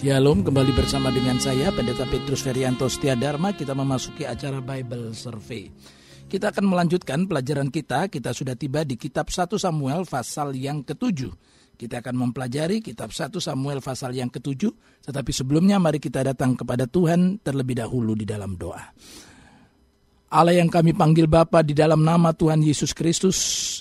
Shalom, kembali bersama dengan saya Pendeta Petrus Ferianto Setia Dharma Kita memasuki acara Bible Survey. Kita akan melanjutkan pelajaran kita. Kita sudah tiba di kitab 1 Samuel pasal yang ketujuh. Kita akan mempelajari kitab 1 Samuel pasal yang ketujuh. Tetapi sebelumnya mari kita datang kepada Tuhan terlebih dahulu di dalam doa Allah yang kami panggil Bapa di dalam nama Tuhan Yesus Kristus,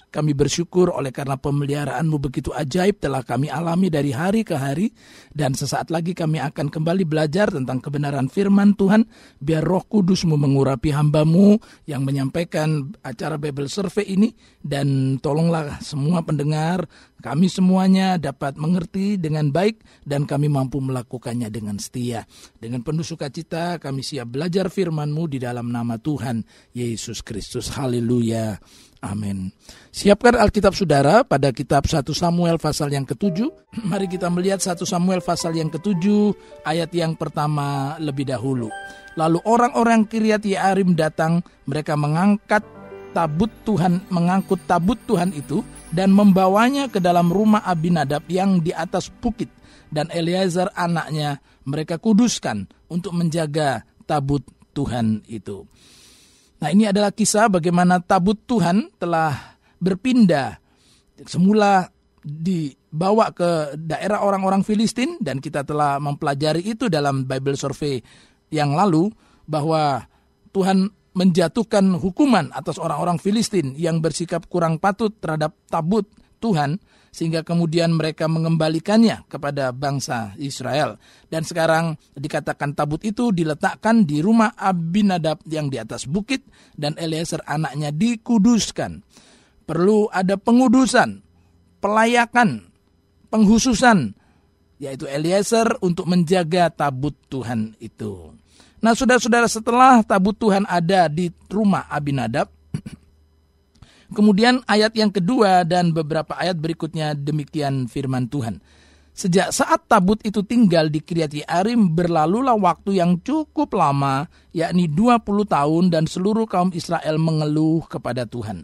kami bersyukur oleh karena pemeliharaanmu begitu ajaib telah kami alami dari hari ke hari dan sesaat lagi kami akan kembali belajar tentang kebenaran firman Tuhan biar roh kudusmu mengurapi hambamu yang menyampaikan acara Bible Survey ini dan tolonglah semua pendengar kami semuanya dapat mengerti dengan baik dan kami mampu melakukannya dengan setia. Dengan penuh sukacita kami siap belajar firman-Mu di dalam nama Tuhan Yesus Kristus. Haleluya. Amin. Siapkan Alkitab saudara pada kitab 1 Samuel pasal yang ketujuh. Mari kita melihat 1 Samuel pasal yang ketujuh ayat yang pertama lebih dahulu. Lalu orang-orang Kiryat Yearim datang, mereka mengangkat tabut Tuhan, mengangkut tabut Tuhan itu dan membawanya ke dalam rumah Abinadab yang di atas bukit dan Eleazar anaknya mereka kuduskan untuk menjaga tabut Tuhan itu. Nah ini adalah kisah bagaimana tabut Tuhan telah berpindah semula dibawa ke daerah orang-orang Filistin dan kita telah mempelajari itu dalam Bible Survey yang lalu bahwa Tuhan menjatuhkan hukuman atas orang-orang Filistin yang bersikap kurang patut terhadap tabut Tuhan sehingga kemudian mereka mengembalikannya kepada bangsa Israel. Dan sekarang dikatakan tabut itu diletakkan di rumah Abinadab yang di atas bukit dan Eliezer anaknya dikuduskan. Perlu ada pengudusan, pelayakan, penghususan yaitu Eliezer untuk menjaga tabut Tuhan itu. Nah, saudara-saudara, setelah tabut Tuhan ada di rumah Abinadab, kemudian ayat yang kedua dan beberapa ayat berikutnya demikian firman Tuhan. Sejak saat tabut itu tinggal di Kiryat Arim berlalulah waktu yang cukup lama, yakni 20 tahun dan seluruh kaum Israel mengeluh kepada Tuhan.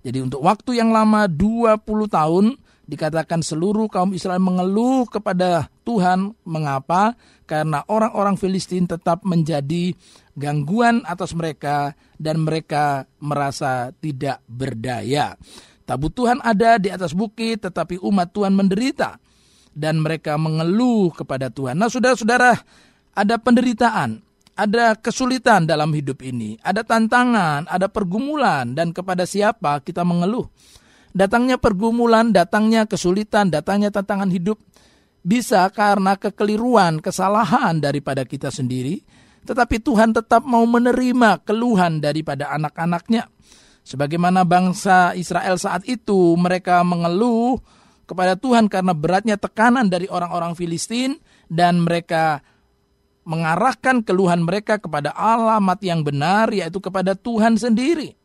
Jadi untuk waktu yang lama 20 tahun dikatakan seluruh kaum Israel mengeluh kepada Tuhan. Mengapa? karena orang-orang Filistin tetap menjadi gangguan atas mereka dan mereka merasa tidak berdaya. Tabut Tuhan ada di atas bukit tetapi umat Tuhan menderita dan mereka mengeluh kepada Tuhan. Nah, saudara-saudara, ada penderitaan, ada kesulitan dalam hidup ini, ada tantangan, ada pergumulan dan kepada siapa kita mengeluh. Datangnya pergumulan, datangnya kesulitan, datangnya tantangan hidup bisa karena kekeliruan, kesalahan daripada kita sendiri, tetapi Tuhan tetap mau menerima keluhan daripada anak-anaknya. Sebagaimana bangsa Israel saat itu mereka mengeluh kepada Tuhan karena beratnya tekanan dari orang-orang Filistin dan mereka mengarahkan keluhan mereka kepada alamat yang benar yaitu kepada Tuhan sendiri.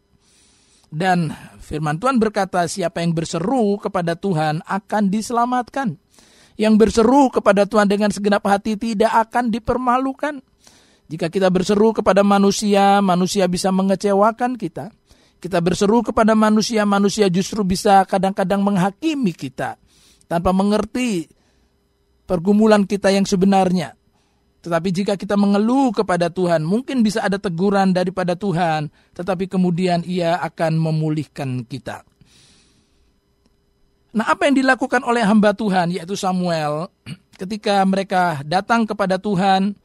Dan firman Tuhan berkata siapa yang berseru kepada Tuhan akan diselamatkan yang berseru kepada Tuhan dengan segenap hati tidak akan dipermalukan. Jika kita berseru kepada manusia, manusia bisa mengecewakan kita. Kita berseru kepada manusia, manusia justru bisa kadang-kadang menghakimi kita tanpa mengerti pergumulan kita yang sebenarnya. Tetapi jika kita mengeluh kepada Tuhan, mungkin bisa ada teguran daripada Tuhan, tetapi kemudian Ia akan memulihkan kita. Nah, apa yang dilakukan oleh hamba Tuhan yaitu Samuel ketika mereka datang kepada Tuhan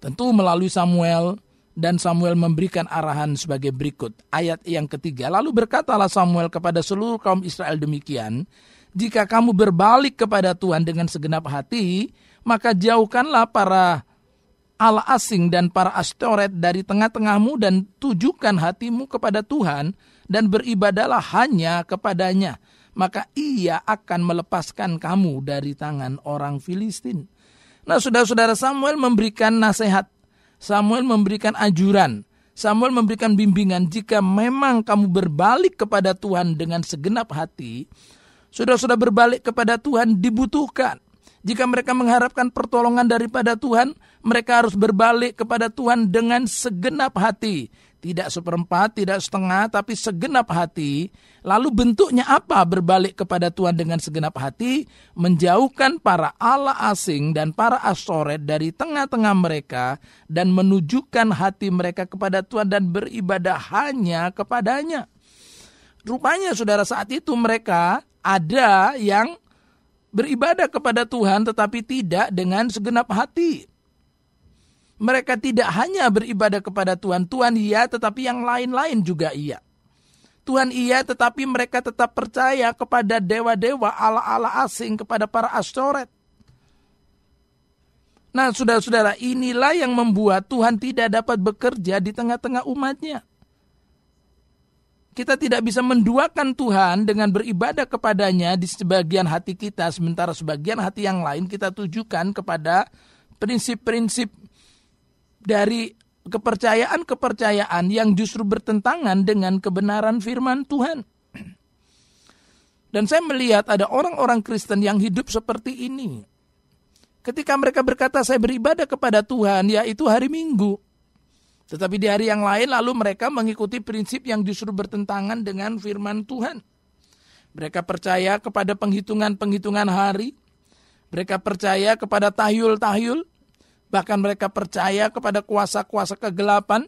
tentu melalui Samuel dan Samuel memberikan arahan sebagai berikut. Ayat yang ketiga, lalu berkatalah Samuel kepada seluruh kaum Israel demikian, jika kamu berbalik kepada Tuhan dengan segenap hati, maka jauhkanlah para Allah asing dan para astoret dari tengah-tengahmu dan tujukan hatimu kepada Tuhan dan beribadalah hanya kepadanya maka ia akan melepaskan kamu dari tangan orang Filistin. Nah, saudara-saudara Samuel memberikan nasihat, Samuel memberikan ajuran, Samuel memberikan bimbingan jika memang kamu berbalik kepada Tuhan dengan segenap hati, sudah-sudah berbalik kepada Tuhan dibutuhkan. Jika mereka mengharapkan pertolongan daripada Tuhan, mereka harus berbalik kepada Tuhan dengan segenap hati, tidak seperempat, tidak setengah, tapi segenap hati. Lalu bentuknya apa? Berbalik kepada Tuhan dengan segenap hati, menjauhkan para Allah asing dan para astoret dari tengah-tengah mereka dan menunjukkan hati mereka kepada Tuhan dan beribadah hanya kepadanya. Rupanya saudara saat itu mereka ada yang beribadah kepada Tuhan tetapi tidak dengan segenap hati. Mereka tidak hanya beribadah kepada Tuhan, Tuhan iya tetapi yang lain-lain juga iya. Tuhan iya tetapi mereka tetap percaya kepada dewa-dewa ala-ala asing kepada para astoret. Nah saudara-saudara inilah yang membuat Tuhan tidak dapat bekerja di tengah-tengah umatnya. Kita tidak bisa menduakan Tuhan dengan beribadah kepadanya di sebagian hati kita, sementara sebagian hati yang lain kita tujukan kepada prinsip-prinsip dari kepercayaan-kepercayaan yang justru bertentangan dengan kebenaran firman Tuhan. Dan saya melihat ada orang-orang Kristen yang hidup seperti ini. Ketika mereka berkata saya beribadah kepada Tuhan, yaitu hari Minggu. Tetapi di hari yang lain lalu mereka mengikuti prinsip yang justru bertentangan dengan firman Tuhan. Mereka percaya kepada penghitungan-penghitungan hari. Mereka percaya kepada tahyul-tahyul. Bahkan mereka percaya kepada kuasa-kuasa kegelapan.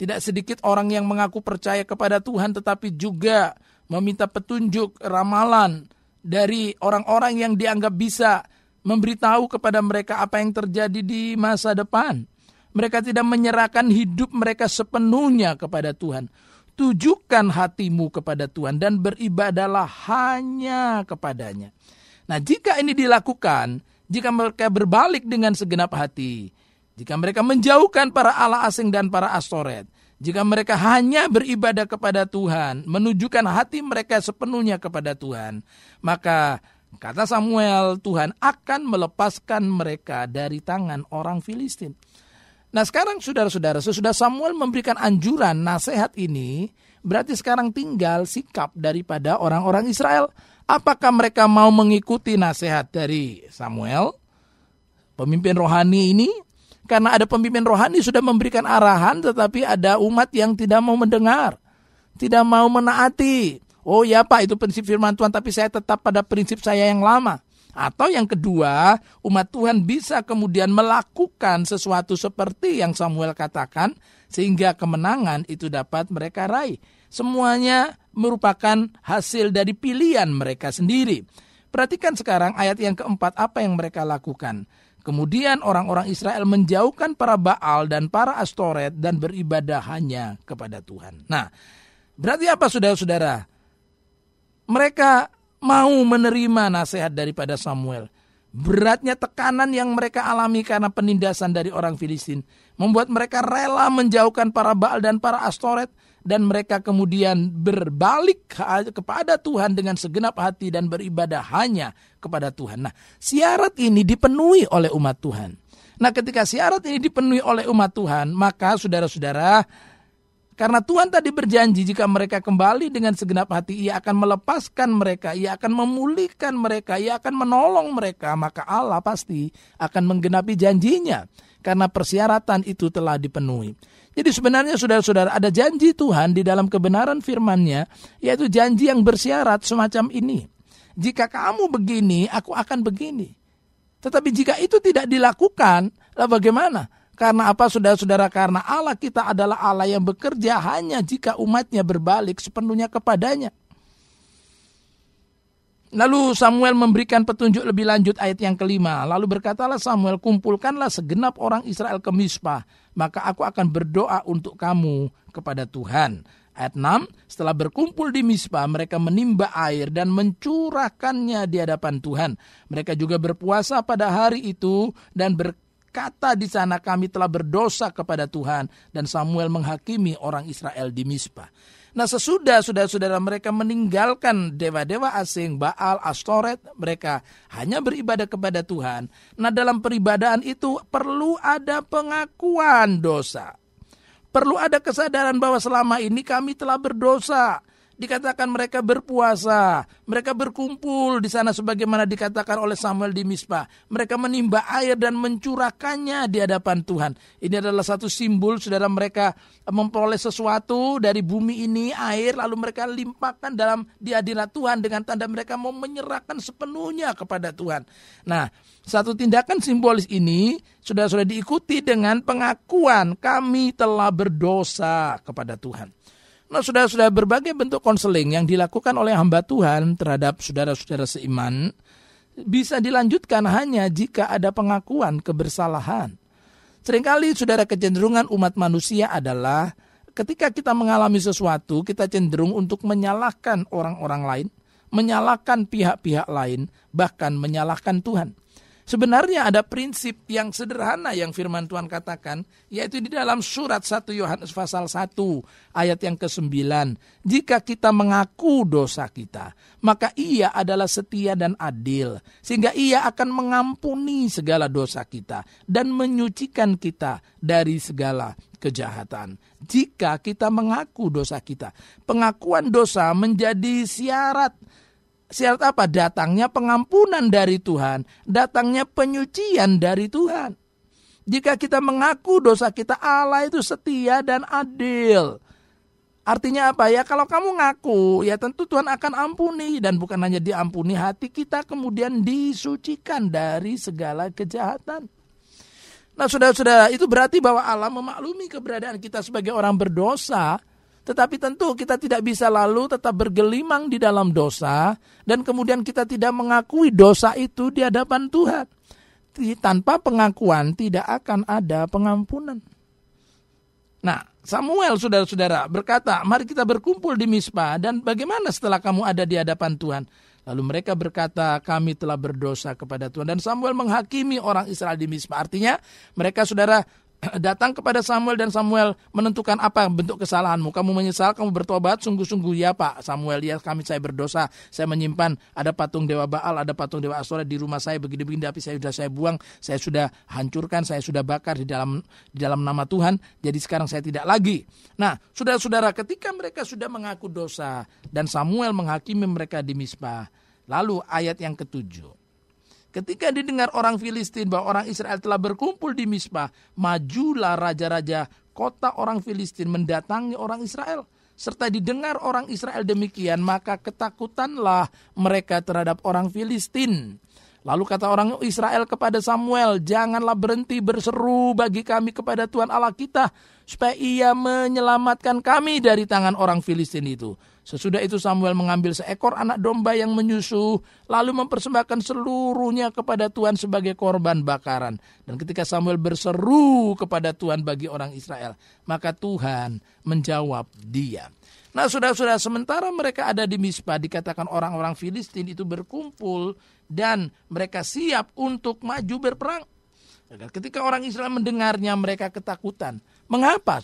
Tidak sedikit orang yang mengaku percaya kepada Tuhan tetapi juga meminta petunjuk ramalan dari orang-orang yang dianggap bisa memberitahu kepada mereka apa yang terjadi di masa depan. Mereka tidak menyerahkan hidup mereka sepenuhnya kepada Tuhan. Tujukan hatimu kepada Tuhan dan beribadalah hanya kepadanya. Nah, jika ini dilakukan, jika mereka berbalik dengan segenap hati, jika mereka menjauhkan para Allah asing dan para astoret, jika mereka hanya beribadah kepada Tuhan, menunjukkan hati mereka sepenuhnya kepada Tuhan, maka kata Samuel, Tuhan akan melepaskan mereka dari tangan orang Filistin. Nah sekarang saudara-saudara, sesudah Samuel memberikan anjuran nasihat ini, berarti sekarang tinggal sikap daripada orang-orang Israel. Apakah mereka mau mengikuti nasihat dari Samuel, pemimpin rohani ini? Karena ada pemimpin rohani sudah memberikan arahan, tetapi ada umat yang tidak mau mendengar, tidak mau menaati. Oh ya Pak, itu prinsip firman Tuhan, tapi saya tetap pada prinsip saya yang lama. Atau yang kedua, umat Tuhan bisa kemudian melakukan sesuatu seperti yang Samuel katakan, sehingga kemenangan itu dapat mereka raih. Semuanya merupakan hasil dari pilihan mereka sendiri. Perhatikan sekarang ayat yang keempat apa yang mereka lakukan. Kemudian orang-orang Israel menjauhkan para Baal dan para Astoret dan beribadah hanya kepada Tuhan. Nah, berarti apa saudara-saudara? Mereka mau menerima nasihat daripada Samuel. Beratnya tekanan yang mereka alami karena penindasan dari orang Filistin membuat mereka rela menjauhkan para Baal dan para Astoret dan mereka kemudian berbalik kepada Tuhan dengan segenap hati dan beribadah hanya kepada Tuhan. Nah, syarat ini dipenuhi oleh umat Tuhan. Nah, ketika syarat ini dipenuhi oleh umat Tuhan, maka saudara-saudara, karena Tuhan tadi berjanji jika mereka kembali dengan segenap hati, ia akan melepaskan mereka, ia akan memulihkan mereka, ia akan menolong mereka, maka Allah pasti akan menggenapi janjinya. Karena persyaratan itu telah dipenuhi. Jadi sebenarnya saudara-saudara ada janji Tuhan di dalam kebenaran firman-Nya, yaitu janji yang bersyarat semacam ini. Jika kamu begini, aku akan begini. Tetapi jika itu tidak dilakukan, lah bagaimana? Karena apa saudara-saudara? Karena Allah kita adalah Allah yang bekerja hanya jika umatnya berbalik sepenuhnya kepadanya. Lalu Samuel memberikan petunjuk lebih lanjut ayat yang kelima. Lalu berkatalah Samuel, kumpulkanlah segenap orang Israel ke Mispa, maka aku akan berdoa untuk kamu kepada Tuhan. Ayat 6, setelah berkumpul di Mispa, mereka menimba air dan mencurahkannya di hadapan Tuhan. Mereka juga berpuasa pada hari itu dan berkata di sana kami telah berdosa kepada Tuhan. Dan Samuel menghakimi orang Israel di Mispa. Nah sesudah saudara-saudara mereka meninggalkan dewa-dewa asing, Baal, Astoret, mereka hanya beribadah kepada Tuhan. Nah dalam peribadahan itu perlu ada pengakuan dosa. Perlu ada kesadaran bahwa selama ini kami telah berdosa. Dikatakan mereka berpuasa, mereka berkumpul di sana sebagaimana dikatakan oleh Samuel di Mispa. Mereka menimba air dan mencurahkannya di hadapan Tuhan. Ini adalah satu simbol saudara mereka memperoleh sesuatu dari bumi ini air lalu mereka limpahkan dalam di hadirat Tuhan dengan tanda mereka mau menyerahkan sepenuhnya kepada Tuhan. Nah, satu tindakan simbolis ini sudah sudah diikuti dengan pengakuan kami telah berdosa kepada Tuhan. Nah, sudah-sudah berbagai bentuk konseling yang dilakukan oleh hamba Tuhan terhadap saudara-saudara seiman bisa dilanjutkan hanya jika ada pengakuan kebersalahan. Seringkali saudara kecenderungan umat manusia adalah ketika kita mengalami sesuatu, kita cenderung untuk menyalahkan orang-orang lain, menyalahkan pihak-pihak lain, bahkan menyalahkan Tuhan. Sebenarnya ada prinsip yang sederhana yang firman Tuhan katakan, yaitu di dalam surat 1 Yohanes pasal 1 ayat yang ke-9. Jika kita mengaku dosa kita, maka ia adalah setia dan adil. Sehingga ia akan mengampuni segala dosa kita dan menyucikan kita dari segala kejahatan. Jika kita mengaku dosa kita, pengakuan dosa menjadi syarat Syarat apa? Datangnya pengampunan dari Tuhan, datangnya penyucian dari Tuhan. Jika kita mengaku dosa kita, Allah itu setia dan adil. Artinya apa ya? Kalau kamu ngaku, ya tentu Tuhan akan ampuni dan bukan hanya diampuni, hati kita kemudian disucikan dari segala kejahatan. Nah, sudah-sudah itu berarti bahwa Allah memaklumi keberadaan kita sebagai orang berdosa, tetapi tentu kita tidak bisa lalu tetap bergelimang di dalam dosa dan kemudian kita tidak mengakui dosa itu di hadapan Tuhan. Tanpa pengakuan tidak akan ada pengampunan. Nah, Samuel saudara-saudara berkata, mari kita berkumpul di Mispa dan bagaimana setelah kamu ada di hadapan Tuhan? Lalu mereka berkata, kami telah berdosa kepada Tuhan. Dan Samuel menghakimi orang Israel di Mispa. Artinya mereka saudara datang kepada Samuel dan Samuel menentukan apa bentuk kesalahanmu. Kamu menyesal, kamu bertobat, sungguh-sungguh ya Pak Samuel, ya kami saya berdosa, saya menyimpan ada patung dewa Baal, ada patung dewa Astora di rumah saya begini-begini, tapi saya sudah saya buang, saya sudah hancurkan, saya sudah bakar di dalam di dalam nama Tuhan. Jadi sekarang saya tidak lagi. Nah, saudara-saudara, ketika mereka sudah mengaku dosa dan Samuel menghakimi mereka di Misbah, lalu ayat yang ketujuh. Ketika didengar orang Filistin bahwa orang Israel telah berkumpul di Misbah, majulah raja-raja kota orang Filistin mendatangi orang Israel. Serta didengar orang Israel demikian, maka ketakutanlah mereka terhadap orang Filistin. Lalu kata orang Israel kepada Samuel, janganlah berhenti berseru bagi kami kepada Tuhan Allah kita, supaya ia menyelamatkan kami dari tangan orang Filistin itu. Sesudah itu Samuel mengambil seekor anak domba yang menyusu, lalu mempersembahkan seluruhnya kepada Tuhan sebagai korban bakaran. Dan ketika Samuel berseru kepada Tuhan bagi orang Israel, maka Tuhan menjawab dia. Nah sudah-sudah sementara mereka ada di Mispa dikatakan orang-orang Filistin itu berkumpul dan mereka siap untuk maju berperang. Ketika orang Israel mendengarnya mereka ketakutan. Mengapa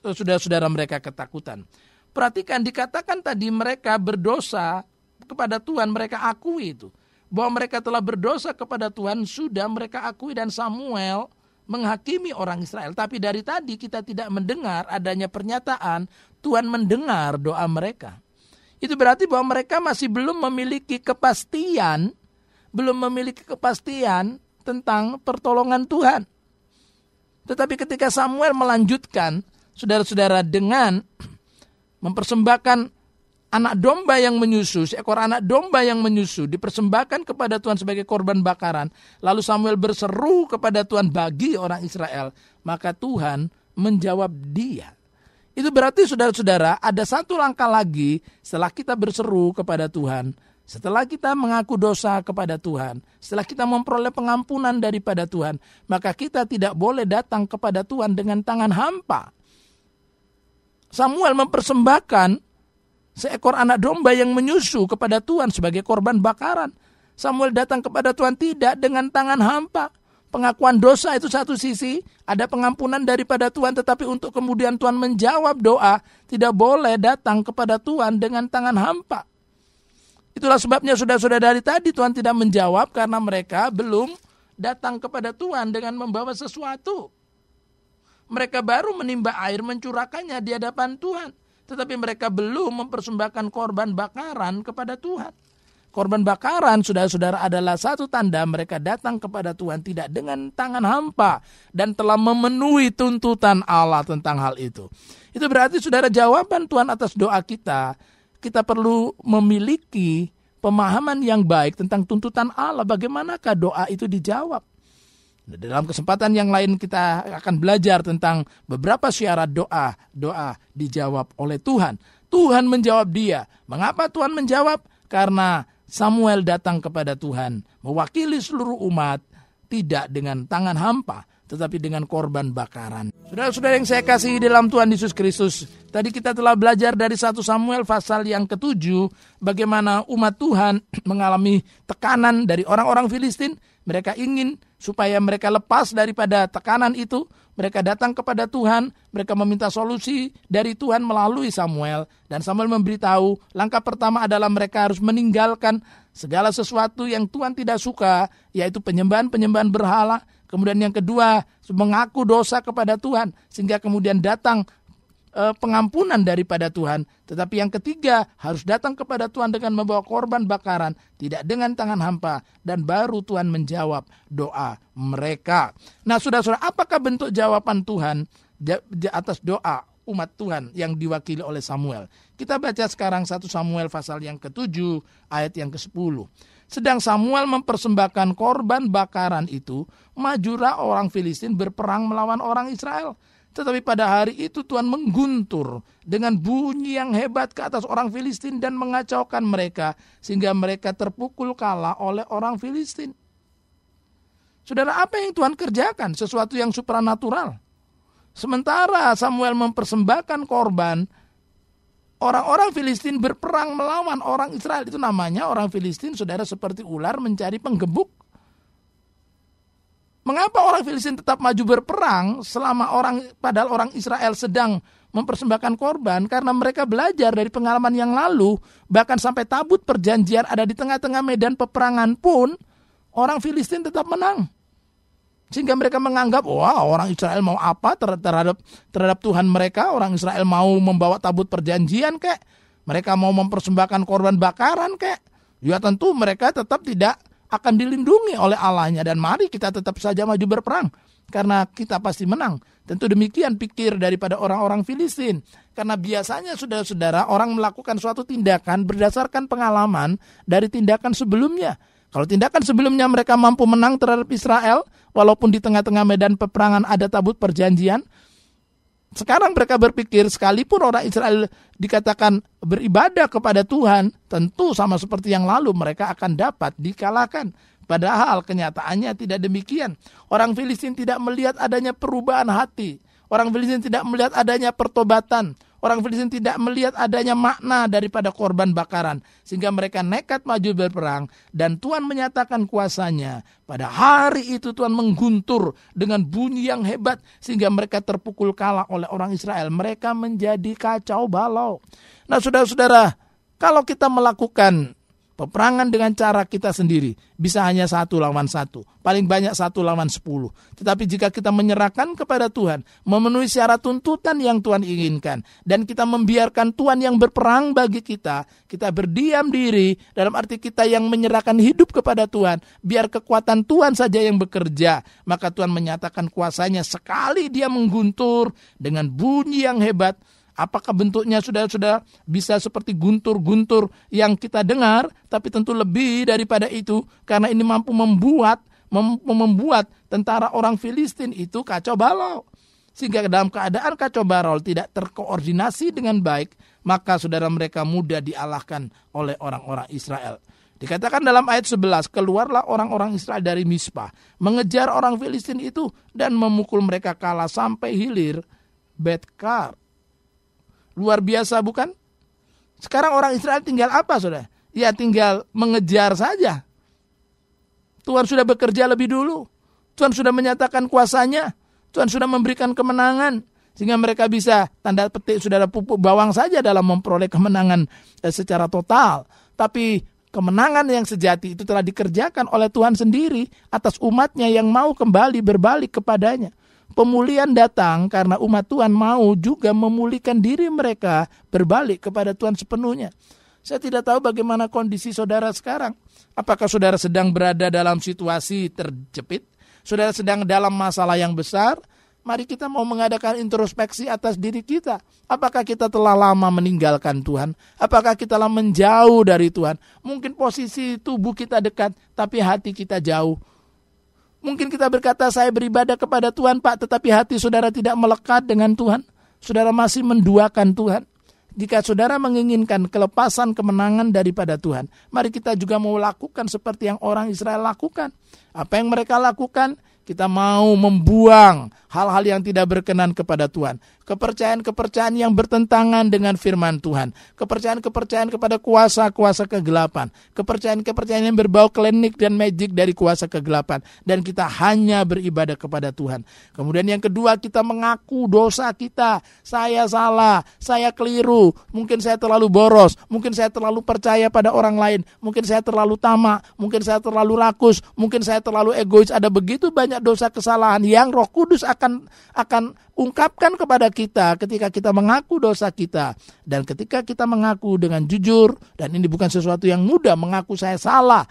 saudara-saudara mereka ketakutan? Perhatikan dikatakan tadi mereka berdosa kepada Tuhan mereka akui itu. Bahwa mereka telah berdosa kepada Tuhan sudah mereka akui dan Samuel menghakimi orang Israel. Tapi dari tadi kita tidak mendengar adanya pernyataan Tuhan mendengar doa mereka. Itu berarti bahwa mereka masih belum memiliki kepastian, belum memiliki kepastian tentang pertolongan Tuhan. Tetapi ketika Samuel melanjutkan, saudara-saudara dengan mempersembahkan anak domba yang menyusu, seekor anak domba yang menyusu dipersembahkan kepada Tuhan sebagai korban bakaran. Lalu Samuel berseru kepada Tuhan bagi orang Israel, maka Tuhan menjawab dia. Itu berarti saudara-saudara ada satu langkah lagi setelah kita berseru kepada Tuhan. Setelah kita mengaku dosa kepada Tuhan, setelah kita memperoleh pengampunan daripada Tuhan, maka kita tidak boleh datang kepada Tuhan dengan tangan hampa. Samuel mempersembahkan seekor anak domba yang menyusu kepada Tuhan sebagai korban bakaran. Samuel datang kepada Tuhan tidak dengan tangan hampa. Pengakuan dosa itu satu sisi, ada pengampunan daripada Tuhan, tetapi untuk kemudian Tuhan menjawab doa, tidak boleh datang kepada Tuhan dengan tangan hampa. Itulah sebabnya sudah-sudah dari tadi Tuhan tidak menjawab karena mereka belum datang kepada Tuhan dengan membawa sesuatu. Mereka baru menimba air mencurahkannya di hadapan Tuhan. tetapi mereka belum mempersembahkan korban bakaran kepada Tuhan. Korban bakaran, saudara-saudara, adalah satu tanda mereka datang kepada Tuhan tidak dengan tangan hampa dan telah memenuhi tuntutan Allah tentang hal itu. Itu berarti, saudara, jawaban Tuhan atas doa kita, kita perlu memiliki pemahaman yang baik tentang tuntutan Allah. Bagaimanakah doa itu dijawab? Dalam kesempatan yang lain kita akan belajar tentang beberapa syarat doa. Doa dijawab oleh Tuhan. Tuhan menjawab dia. Mengapa Tuhan menjawab? Karena Samuel datang kepada Tuhan mewakili seluruh umat tidak dengan tangan hampa tetapi dengan korban bakaran. Saudara-saudara yang saya kasih dalam Tuhan Yesus Kristus, tadi kita telah belajar dari satu Samuel pasal yang ketujuh, bagaimana umat Tuhan mengalami tekanan dari orang-orang Filistin. Mereka ingin supaya mereka lepas daripada tekanan itu, mereka datang kepada Tuhan, mereka meminta solusi dari Tuhan melalui Samuel. Dan Samuel memberitahu, langkah pertama adalah mereka harus meninggalkan segala sesuatu yang Tuhan tidak suka, yaitu penyembahan-penyembahan berhala. Kemudian yang kedua, mengaku dosa kepada Tuhan, sehingga kemudian datang pengampunan daripada Tuhan. Tetapi yang ketiga harus datang kepada Tuhan dengan membawa korban bakaran, tidak dengan tangan hampa dan baru Tuhan menjawab doa mereka. Nah, Saudara-saudara, apakah bentuk jawaban Tuhan atas doa umat Tuhan yang diwakili oleh Samuel? Kita baca sekarang satu Samuel pasal yang ke-7 ayat yang ke-10. Sedang Samuel mempersembahkan korban bakaran itu, majulah orang Filistin berperang melawan orang Israel. Tetapi pada hari itu Tuhan mengguntur dengan bunyi yang hebat ke atas orang Filistin dan mengacaukan mereka sehingga mereka terpukul kalah oleh orang Filistin. Saudara, apa yang Tuhan kerjakan? Sesuatu yang supranatural. Sementara Samuel mempersembahkan korban, orang-orang Filistin berperang melawan orang Israel. Itu namanya orang Filistin, saudara, seperti ular mencari penggebuk. Mengapa orang Filistin tetap maju berperang selama orang padahal orang Israel sedang mempersembahkan korban karena mereka belajar dari pengalaman yang lalu bahkan sampai tabut perjanjian ada di tengah-tengah medan peperangan pun orang Filistin tetap menang. Sehingga mereka menganggap, wah orang Israel mau apa terhadap terhadap Tuhan mereka, orang Israel mau membawa tabut perjanjian kek, mereka mau mempersembahkan korban bakaran kek. Ya tentu mereka tetap tidak akan dilindungi oleh Allahnya dan mari kita tetap saja maju berperang karena kita pasti menang. Tentu demikian pikir daripada orang-orang Filistin. Karena biasanya saudara-saudara orang melakukan suatu tindakan berdasarkan pengalaman dari tindakan sebelumnya. Kalau tindakan sebelumnya mereka mampu menang terhadap Israel, walaupun di tengah-tengah medan peperangan ada tabut perjanjian, sekarang mereka berpikir sekalipun orang Israel dikatakan beribadah kepada Tuhan, tentu sama seperti yang lalu mereka akan dapat dikalahkan. Padahal kenyataannya tidak demikian. Orang Filistin tidak melihat adanya perubahan hati. Orang Filistin tidak melihat adanya pertobatan. Orang Filistin tidak melihat adanya makna daripada korban bakaran. Sehingga mereka nekat maju berperang. Dan Tuhan menyatakan kuasanya. Pada hari itu Tuhan mengguntur dengan bunyi yang hebat. Sehingga mereka terpukul kalah oleh orang Israel. Mereka menjadi kacau balau. Nah saudara-saudara, kalau kita melakukan Peperangan dengan cara kita sendiri bisa hanya satu lawan satu, paling banyak satu lawan sepuluh. Tetapi jika kita menyerahkan kepada Tuhan, memenuhi syarat tuntutan yang Tuhan inginkan, dan kita membiarkan Tuhan yang berperang bagi kita, kita berdiam diri dalam arti kita yang menyerahkan hidup kepada Tuhan, biar kekuatan Tuhan saja yang bekerja, maka Tuhan menyatakan kuasanya sekali dia mengguntur dengan bunyi yang hebat, Apakah bentuknya sudah-sudah bisa seperti guntur-guntur yang kita dengar, tapi tentu lebih daripada itu karena ini mampu membuat mem membuat tentara orang Filistin itu kacau balau. Sehingga dalam keadaan kacau balau tidak terkoordinasi dengan baik, maka saudara mereka mudah dialahkan oleh orang-orang Israel. Dikatakan dalam ayat 11, keluarlah orang-orang Israel dari Mispa, mengejar orang Filistin itu dan memukul mereka kalah sampai hilir Betkar Luar biasa bukan? Sekarang orang Israel tinggal apa sudah? Ya tinggal mengejar saja. Tuhan sudah bekerja lebih dulu. Tuhan sudah menyatakan kuasanya. Tuhan sudah memberikan kemenangan. Sehingga mereka bisa tanda petik sudah ada pupuk bawang saja dalam memperoleh kemenangan eh, secara total. Tapi kemenangan yang sejati itu telah dikerjakan oleh Tuhan sendiri atas umatnya yang mau kembali berbalik kepadanya. Pemulihan datang karena umat Tuhan mau juga memulihkan diri mereka berbalik kepada Tuhan sepenuhnya. Saya tidak tahu bagaimana kondisi saudara sekarang. Apakah saudara sedang berada dalam situasi terjepit? Saudara sedang dalam masalah yang besar? Mari kita mau mengadakan introspeksi atas diri kita. Apakah kita telah lama meninggalkan Tuhan? Apakah kita telah menjauh dari Tuhan? Mungkin posisi tubuh kita dekat, tapi hati kita jauh. Mungkin kita berkata, saya beribadah kepada Tuhan Pak, tetapi hati saudara tidak melekat dengan Tuhan. Saudara masih menduakan Tuhan. Jika saudara menginginkan kelepasan kemenangan daripada Tuhan, mari kita juga mau lakukan seperti yang orang Israel lakukan. Apa yang mereka lakukan? Kita mau membuang hal-hal yang tidak berkenan kepada Tuhan. Kepercayaan-kepercayaan yang bertentangan dengan firman Tuhan. Kepercayaan-kepercayaan kepada kuasa-kuasa kegelapan. Kepercayaan-kepercayaan yang berbau klinik dan magic dari kuasa kegelapan. Dan kita hanya beribadah kepada Tuhan. Kemudian yang kedua kita mengaku dosa kita. Saya salah, saya keliru. Mungkin saya terlalu boros. Mungkin saya terlalu percaya pada orang lain. Mungkin saya terlalu tamak. Mungkin saya terlalu rakus. Mungkin saya terlalu egois. Ada begitu banyak dosa kesalahan yang roh kudus akan akan ungkapkan kepada kita ketika kita mengaku dosa kita dan ketika kita mengaku dengan jujur dan ini bukan sesuatu yang mudah mengaku saya salah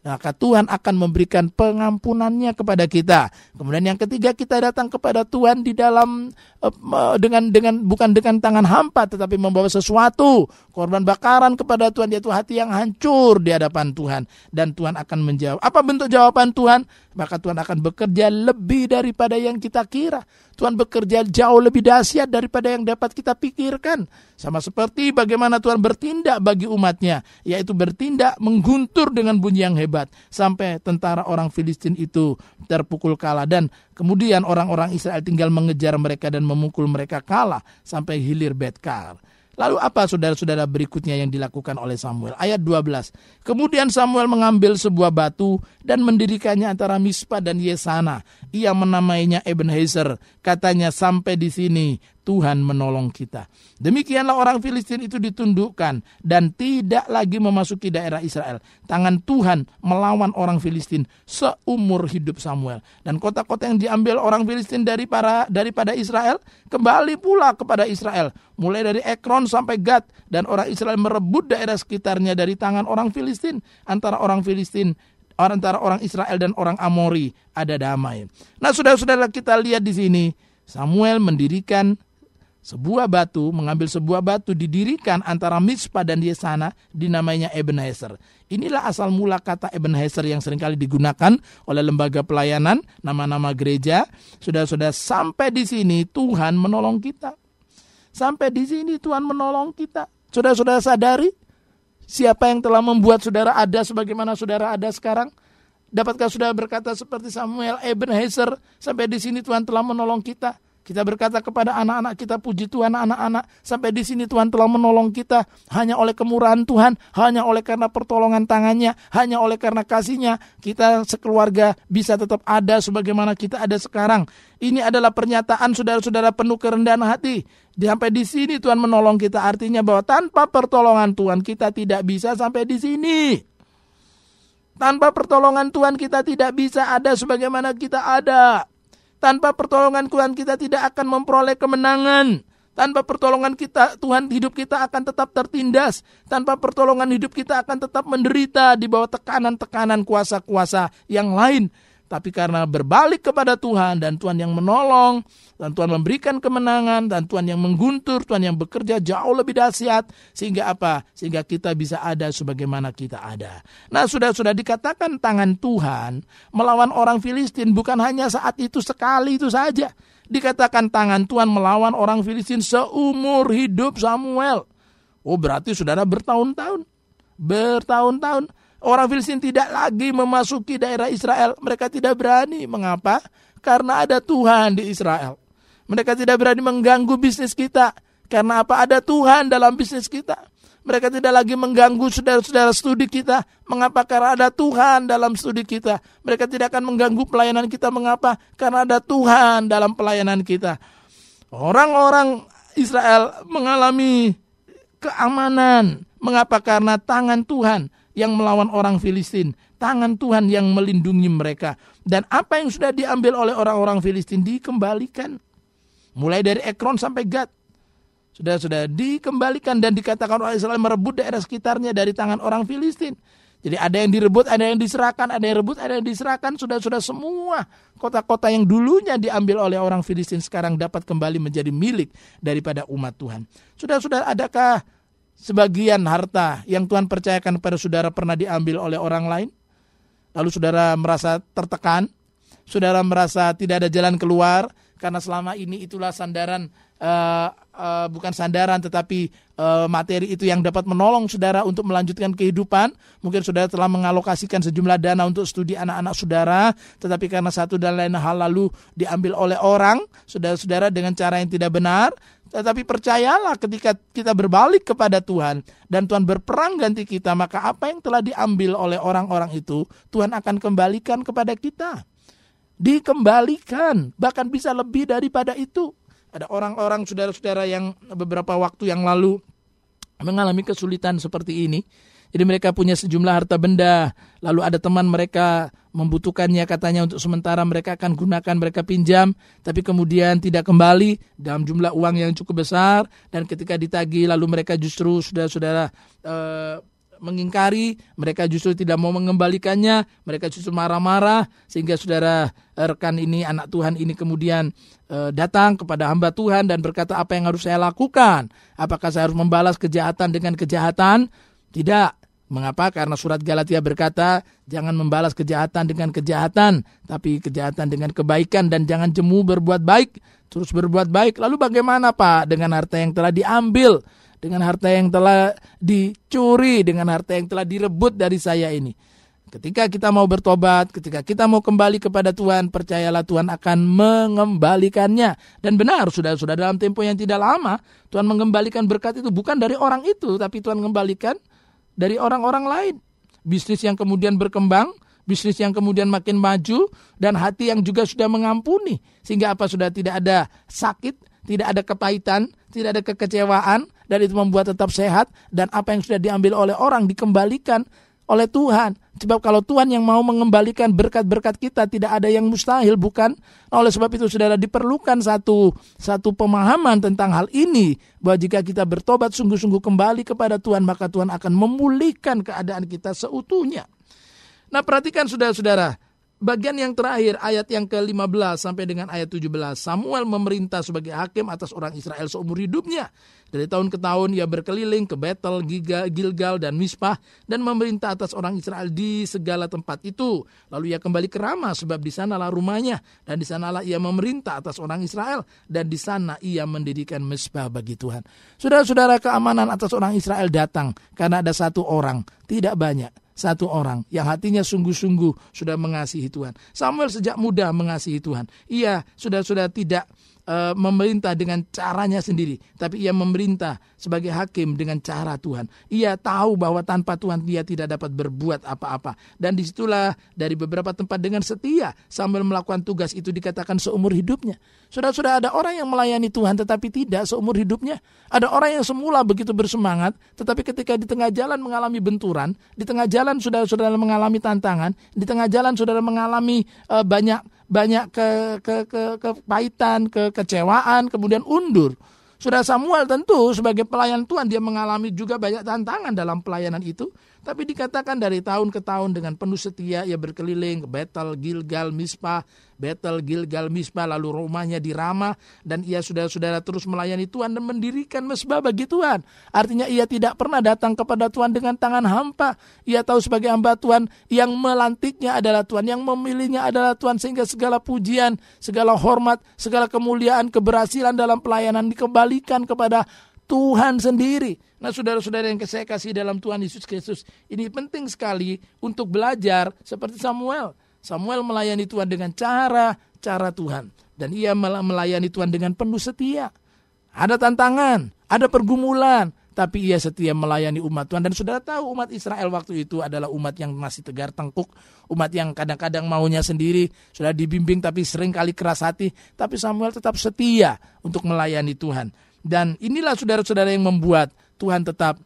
maka Tuhan akan memberikan pengampunannya kepada kita. Kemudian yang ketiga kita datang kepada Tuhan di dalam uh, dengan dengan bukan dengan tangan hampa tetapi membawa sesuatu korban bakaran kepada Tuhan yaitu hati yang hancur di hadapan Tuhan dan Tuhan akan menjawab. Apa bentuk jawaban Tuhan? Maka Tuhan akan bekerja lebih daripada yang kita kira. Tuhan bekerja jauh lebih dahsyat daripada yang dapat kita pikirkan. Sama seperti bagaimana Tuhan bertindak bagi umatnya, yaitu bertindak mengguntur dengan bunyi yang hebat. Sampai tentara orang Filistin itu terpukul kalah. Dan kemudian orang-orang Israel tinggal mengejar mereka dan memukul mereka kalah sampai hilir Betkar. Lalu apa saudara-saudara berikutnya yang dilakukan oleh Samuel? Ayat 12. Kemudian Samuel mengambil sebuah batu dan mendirikannya antara Mispa dan Yesana. Ia menamainya Ebenezer. Katanya sampai di sini Tuhan menolong kita. Demikianlah orang Filistin itu ditundukkan dan tidak lagi memasuki daerah Israel. Tangan Tuhan melawan orang Filistin seumur hidup Samuel. Dan kota-kota yang diambil orang Filistin dari para, daripada Israel kembali pula kepada Israel. Mulai dari Ekron sampai Gad dan orang Israel merebut daerah sekitarnya dari tangan orang Filistin. Antara orang Filistin antara orang Israel dan orang Amori ada damai. Nah, saudara-saudara kita lihat di sini Samuel mendirikan sebuah batu, mengambil sebuah batu didirikan antara Mizpah dan Yesana dinamainya Ebenezer. Inilah asal mula kata Ebenezer yang sering kali digunakan oleh lembaga pelayanan, nama-nama gereja. Sudah-sudah sampai di sini Tuhan menolong kita. Sampai di sini Tuhan menolong kita. Sudah-sudah sadari siapa yang telah membuat saudara ada sebagaimana saudara ada sekarang? Dapatkah saudara berkata seperti Samuel Ebenezer sampai di sini Tuhan telah menolong kita? Kita berkata kepada anak-anak kita, puji Tuhan anak-anak, sampai di sini Tuhan telah menolong kita hanya oleh kemurahan Tuhan, hanya oleh karena pertolongan tangannya, hanya oleh karena kasihnya, kita sekeluarga bisa tetap ada sebagaimana kita ada sekarang. Ini adalah pernyataan saudara-saudara penuh kerendahan hati. Sampai di sini Tuhan menolong kita, artinya bahwa tanpa pertolongan Tuhan kita tidak bisa sampai di sini. Tanpa pertolongan Tuhan kita tidak bisa ada sebagaimana kita ada. Tanpa pertolongan Tuhan kita tidak akan memperoleh kemenangan. Tanpa pertolongan kita, Tuhan hidup kita akan tetap tertindas. Tanpa pertolongan hidup kita akan tetap menderita di bawah tekanan-tekanan kuasa-kuasa yang lain. Tapi karena berbalik kepada Tuhan dan Tuhan yang menolong, dan Tuhan memberikan kemenangan, dan Tuhan yang mengguntur, Tuhan yang bekerja jauh lebih dahsyat, sehingga apa? Sehingga kita bisa ada sebagaimana kita ada. Nah sudah-sudah dikatakan tangan Tuhan melawan orang Filistin bukan hanya saat itu sekali itu saja. Dikatakan tangan Tuhan melawan orang Filistin seumur hidup Samuel. Oh berarti saudara bertahun-tahun. Bertahun-tahun Orang Filistin tidak lagi memasuki daerah Israel. Mereka tidak berani. Mengapa? Karena ada Tuhan di Israel. Mereka tidak berani mengganggu bisnis kita. Karena apa? Ada Tuhan dalam bisnis kita. Mereka tidak lagi mengganggu saudara-saudara studi kita. Mengapa? Karena ada Tuhan dalam studi kita. Mereka tidak akan mengganggu pelayanan kita. Mengapa? Karena ada Tuhan dalam pelayanan kita. Orang-orang Israel mengalami keamanan. Mengapa? Karena tangan Tuhan yang melawan orang Filistin. Tangan Tuhan yang melindungi mereka. Dan apa yang sudah diambil oleh orang-orang Filistin dikembalikan. Mulai dari Ekron sampai Gad. Sudah sudah dikembalikan dan dikatakan orang Israel merebut daerah sekitarnya dari tangan orang Filistin. Jadi ada yang direbut, ada yang diserahkan, ada yang rebut, ada yang diserahkan. Sudah-sudah semua kota-kota yang dulunya diambil oleh orang Filistin sekarang dapat kembali menjadi milik daripada umat Tuhan. Sudah-sudah adakah sebagian harta yang Tuhan percayakan kepada saudara pernah diambil oleh orang lain? Lalu saudara merasa tertekan, saudara merasa tidak ada jalan keluar karena selama ini itulah sandaran uh, uh, bukan sandaran tetapi uh, materi itu yang dapat menolong saudara untuk melanjutkan kehidupan. Mungkin saudara telah mengalokasikan sejumlah dana untuk studi anak-anak saudara, tetapi karena satu dan lain hal lalu diambil oleh orang, saudara-saudara dengan cara yang tidak benar. Tetapi percayalah ketika kita berbalik kepada Tuhan dan Tuhan berperang ganti kita, maka apa yang telah diambil oleh orang-orang itu, Tuhan akan kembalikan kepada kita. Dikembalikan, bahkan bisa lebih daripada itu. Ada orang-orang saudara-saudara yang beberapa waktu yang lalu mengalami kesulitan seperti ini. Jadi mereka punya sejumlah harta benda, lalu ada teman mereka membutuhkannya katanya untuk sementara mereka akan gunakan, mereka pinjam, tapi kemudian tidak kembali dalam jumlah uang yang cukup besar dan ketika ditagih lalu mereka justru sudah-saudara eh, mengingkari, mereka justru tidak mau mengembalikannya, mereka justru marah-marah sehingga saudara eh, rekan ini anak Tuhan ini kemudian e, datang kepada hamba Tuhan dan berkata apa yang harus saya lakukan? Apakah saya harus membalas kejahatan dengan kejahatan? Tidak. Mengapa? Karena surat Galatia berkata, jangan membalas kejahatan dengan kejahatan, tapi kejahatan dengan kebaikan dan jangan jemu berbuat baik, terus berbuat baik. Lalu bagaimana Pak dengan harta yang telah diambil? dengan harta yang telah dicuri, dengan harta yang telah direbut dari saya ini. Ketika kita mau bertobat, ketika kita mau kembali kepada Tuhan, percayalah Tuhan akan mengembalikannya. Dan benar, sudah sudah dalam tempo yang tidak lama, Tuhan mengembalikan berkat itu bukan dari orang itu, tapi Tuhan mengembalikan dari orang-orang lain. Bisnis yang kemudian berkembang, bisnis yang kemudian makin maju, dan hati yang juga sudah mengampuni. Sehingga apa sudah tidak ada sakit, tidak ada kepahitan, tidak ada kekecewaan, dan itu membuat tetap sehat, dan apa yang sudah diambil oleh orang dikembalikan oleh Tuhan. Sebab kalau Tuhan yang mau mengembalikan berkat-berkat kita tidak ada yang mustahil bukan? Oleh sebab itu saudara diperlukan satu satu pemahaman tentang hal ini bahwa jika kita bertobat sungguh-sungguh kembali kepada Tuhan maka Tuhan akan memulihkan keadaan kita seutuhnya. Nah, perhatikan saudara-saudara, bagian yang terakhir ayat yang ke-15 sampai dengan ayat 17 Samuel memerintah sebagai hakim atas orang Israel seumur hidupnya. Dari tahun ke tahun ia berkeliling ke Betel, Gilgal dan Mispah dan memerintah atas orang Israel di segala tempat itu. Lalu ia kembali ke Rama sebab di sanalah rumahnya dan di sanalah ia memerintah atas orang Israel dan di sana ia mendirikan Mispah bagi Tuhan. Saudara-saudara keamanan atas orang Israel datang karena ada satu orang tidak banyak satu orang yang hatinya sungguh-sungguh sudah mengasihi Tuhan. Samuel sejak muda mengasihi Tuhan. Ia sudah-sudah tidak uh, memerintah dengan caranya sendiri, tapi ia memerintah sebagai hakim dengan cara Tuhan. Ia tahu bahwa tanpa Tuhan dia tidak dapat berbuat apa-apa. Dan di situlah dari beberapa tempat dengan setia sambil melakukan tugas itu dikatakan seumur hidupnya. Sudah-sudah ada orang yang melayani Tuhan tetapi tidak seumur hidupnya. Ada orang yang semula begitu bersemangat tetapi ketika di tengah jalan mengalami benturan, di tengah jalan sudah-sudah mengalami tantangan, di tengah jalan sudah mengalami uh, banyak banyak ke, ke, ke, kepahitan, kekecewaan, kemudian undur. Sudah Samuel tentu sebagai pelayan Tuhan dia mengalami juga banyak tantangan dalam pelayanan itu. Tapi dikatakan dari tahun ke tahun dengan penuh setia ia berkeliling ke Betel, Gilgal, Mispa, Betel, Gilgal, Mispa, lalu rumahnya di Rama dan ia saudara-saudara terus melayani Tuhan dan mendirikan mesbah bagi Tuhan. Artinya ia tidak pernah datang kepada Tuhan dengan tangan hampa. Ia tahu sebagai hamba Tuhan yang melantiknya adalah Tuhan, yang memilihnya adalah Tuhan sehingga segala pujian, segala hormat, segala kemuliaan, keberhasilan dalam pelayanan dikembalikan kepada Tuhan sendiri. Nah saudara-saudara yang saya kasih dalam Tuhan Yesus Kristus, ini penting sekali untuk belajar seperti Samuel. Samuel melayani Tuhan dengan cara-cara Tuhan. Dan ia melayani Tuhan dengan penuh setia. Ada tantangan, ada pergumulan, tapi ia setia melayani umat Tuhan dan saudara tahu umat Israel waktu itu adalah umat yang masih tegar tengkuk, umat yang kadang-kadang maunya sendiri, sudah dibimbing tapi sering kali keras hati, tapi Samuel tetap setia untuk melayani Tuhan. Dan inilah saudara-saudara yang membuat Tuhan tetap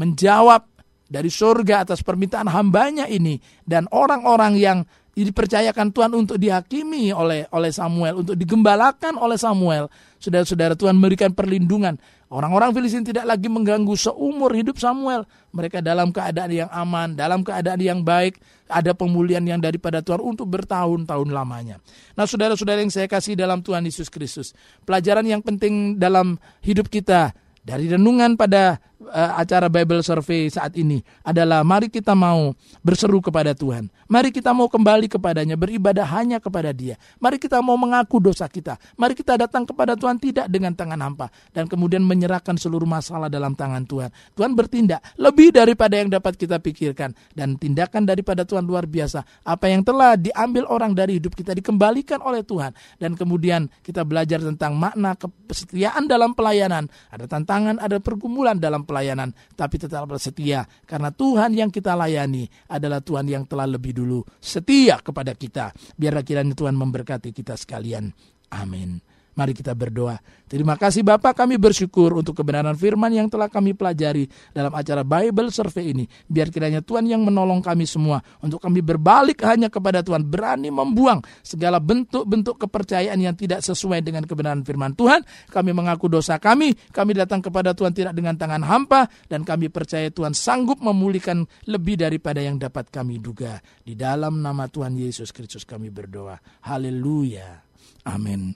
menjawab dari surga atas permintaan hambanya ini. Dan orang-orang yang dipercayakan Tuhan untuk dihakimi oleh oleh Samuel, untuk digembalakan oleh Samuel. Saudara-saudara Tuhan memberikan perlindungan. Orang-orang Filistin tidak lagi mengganggu seumur hidup Samuel. Mereka dalam keadaan yang aman, dalam keadaan yang baik. Ada pemulihan yang daripada Tuhan untuk bertahun-tahun lamanya. Nah saudara-saudara yang saya kasih dalam Tuhan Yesus Kristus. Pelajaran yang penting dalam hidup kita. Dari renungan pada acara Bible Survey saat ini adalah mari kita mau berseru kepada Tuhan. Mari kita mau kembali kepadanya, beribadah hanya kepada dia. Mari kita mau mengaku dosa kita. Mari kita datang kepada Tuhan tidak dengan tangan hampa. Dan kemudian menyerahkan seluruh masalah dalam tangan Tuhan. Tuhan bertindak lebih daripada yang dapat kita pikirkan. Dan tindakan daripada Tuhan luar biasa. Apa yang telah diambil orang dari hidup kita dikembalikan oleh Tuhan. Dan kemudian kita belajar tentang makna kesetiaan dalam pelayanan. Ada tantangan, ada pergumulan dalam pelayanan, tapi tetap setia karena Tuhan yang kita layani adalah Tuhan yang telah lebih dulu setia kepada kita. Biarlah kiranya Tuhan memberkati kita sekalian. Amin. Mari kita berdoa. Terima kasih Bapak kami bersyukur untuk kebenaran firman yang telah kami pelajari dalam acara Bible Survey ini. Biar kiranya Tuhan yang menolong kami semua untuk kami berbalik hanya kepada Tuhan. Berani membuang segala bentuk-bentuk kepercayaan yang tidak sesuai dengan kebenaran firman Tuhan. Kami mengaku dosa kami. Kami datang kepada Tuhan tidak dengan tangan hampa. Dan kami percaya Tuhan sanggup memulihkan lebih daripada yang dapat kami duga. Di dalam nama Tuhan Yesus Kristus kami berdoa. Haleluya. Amin.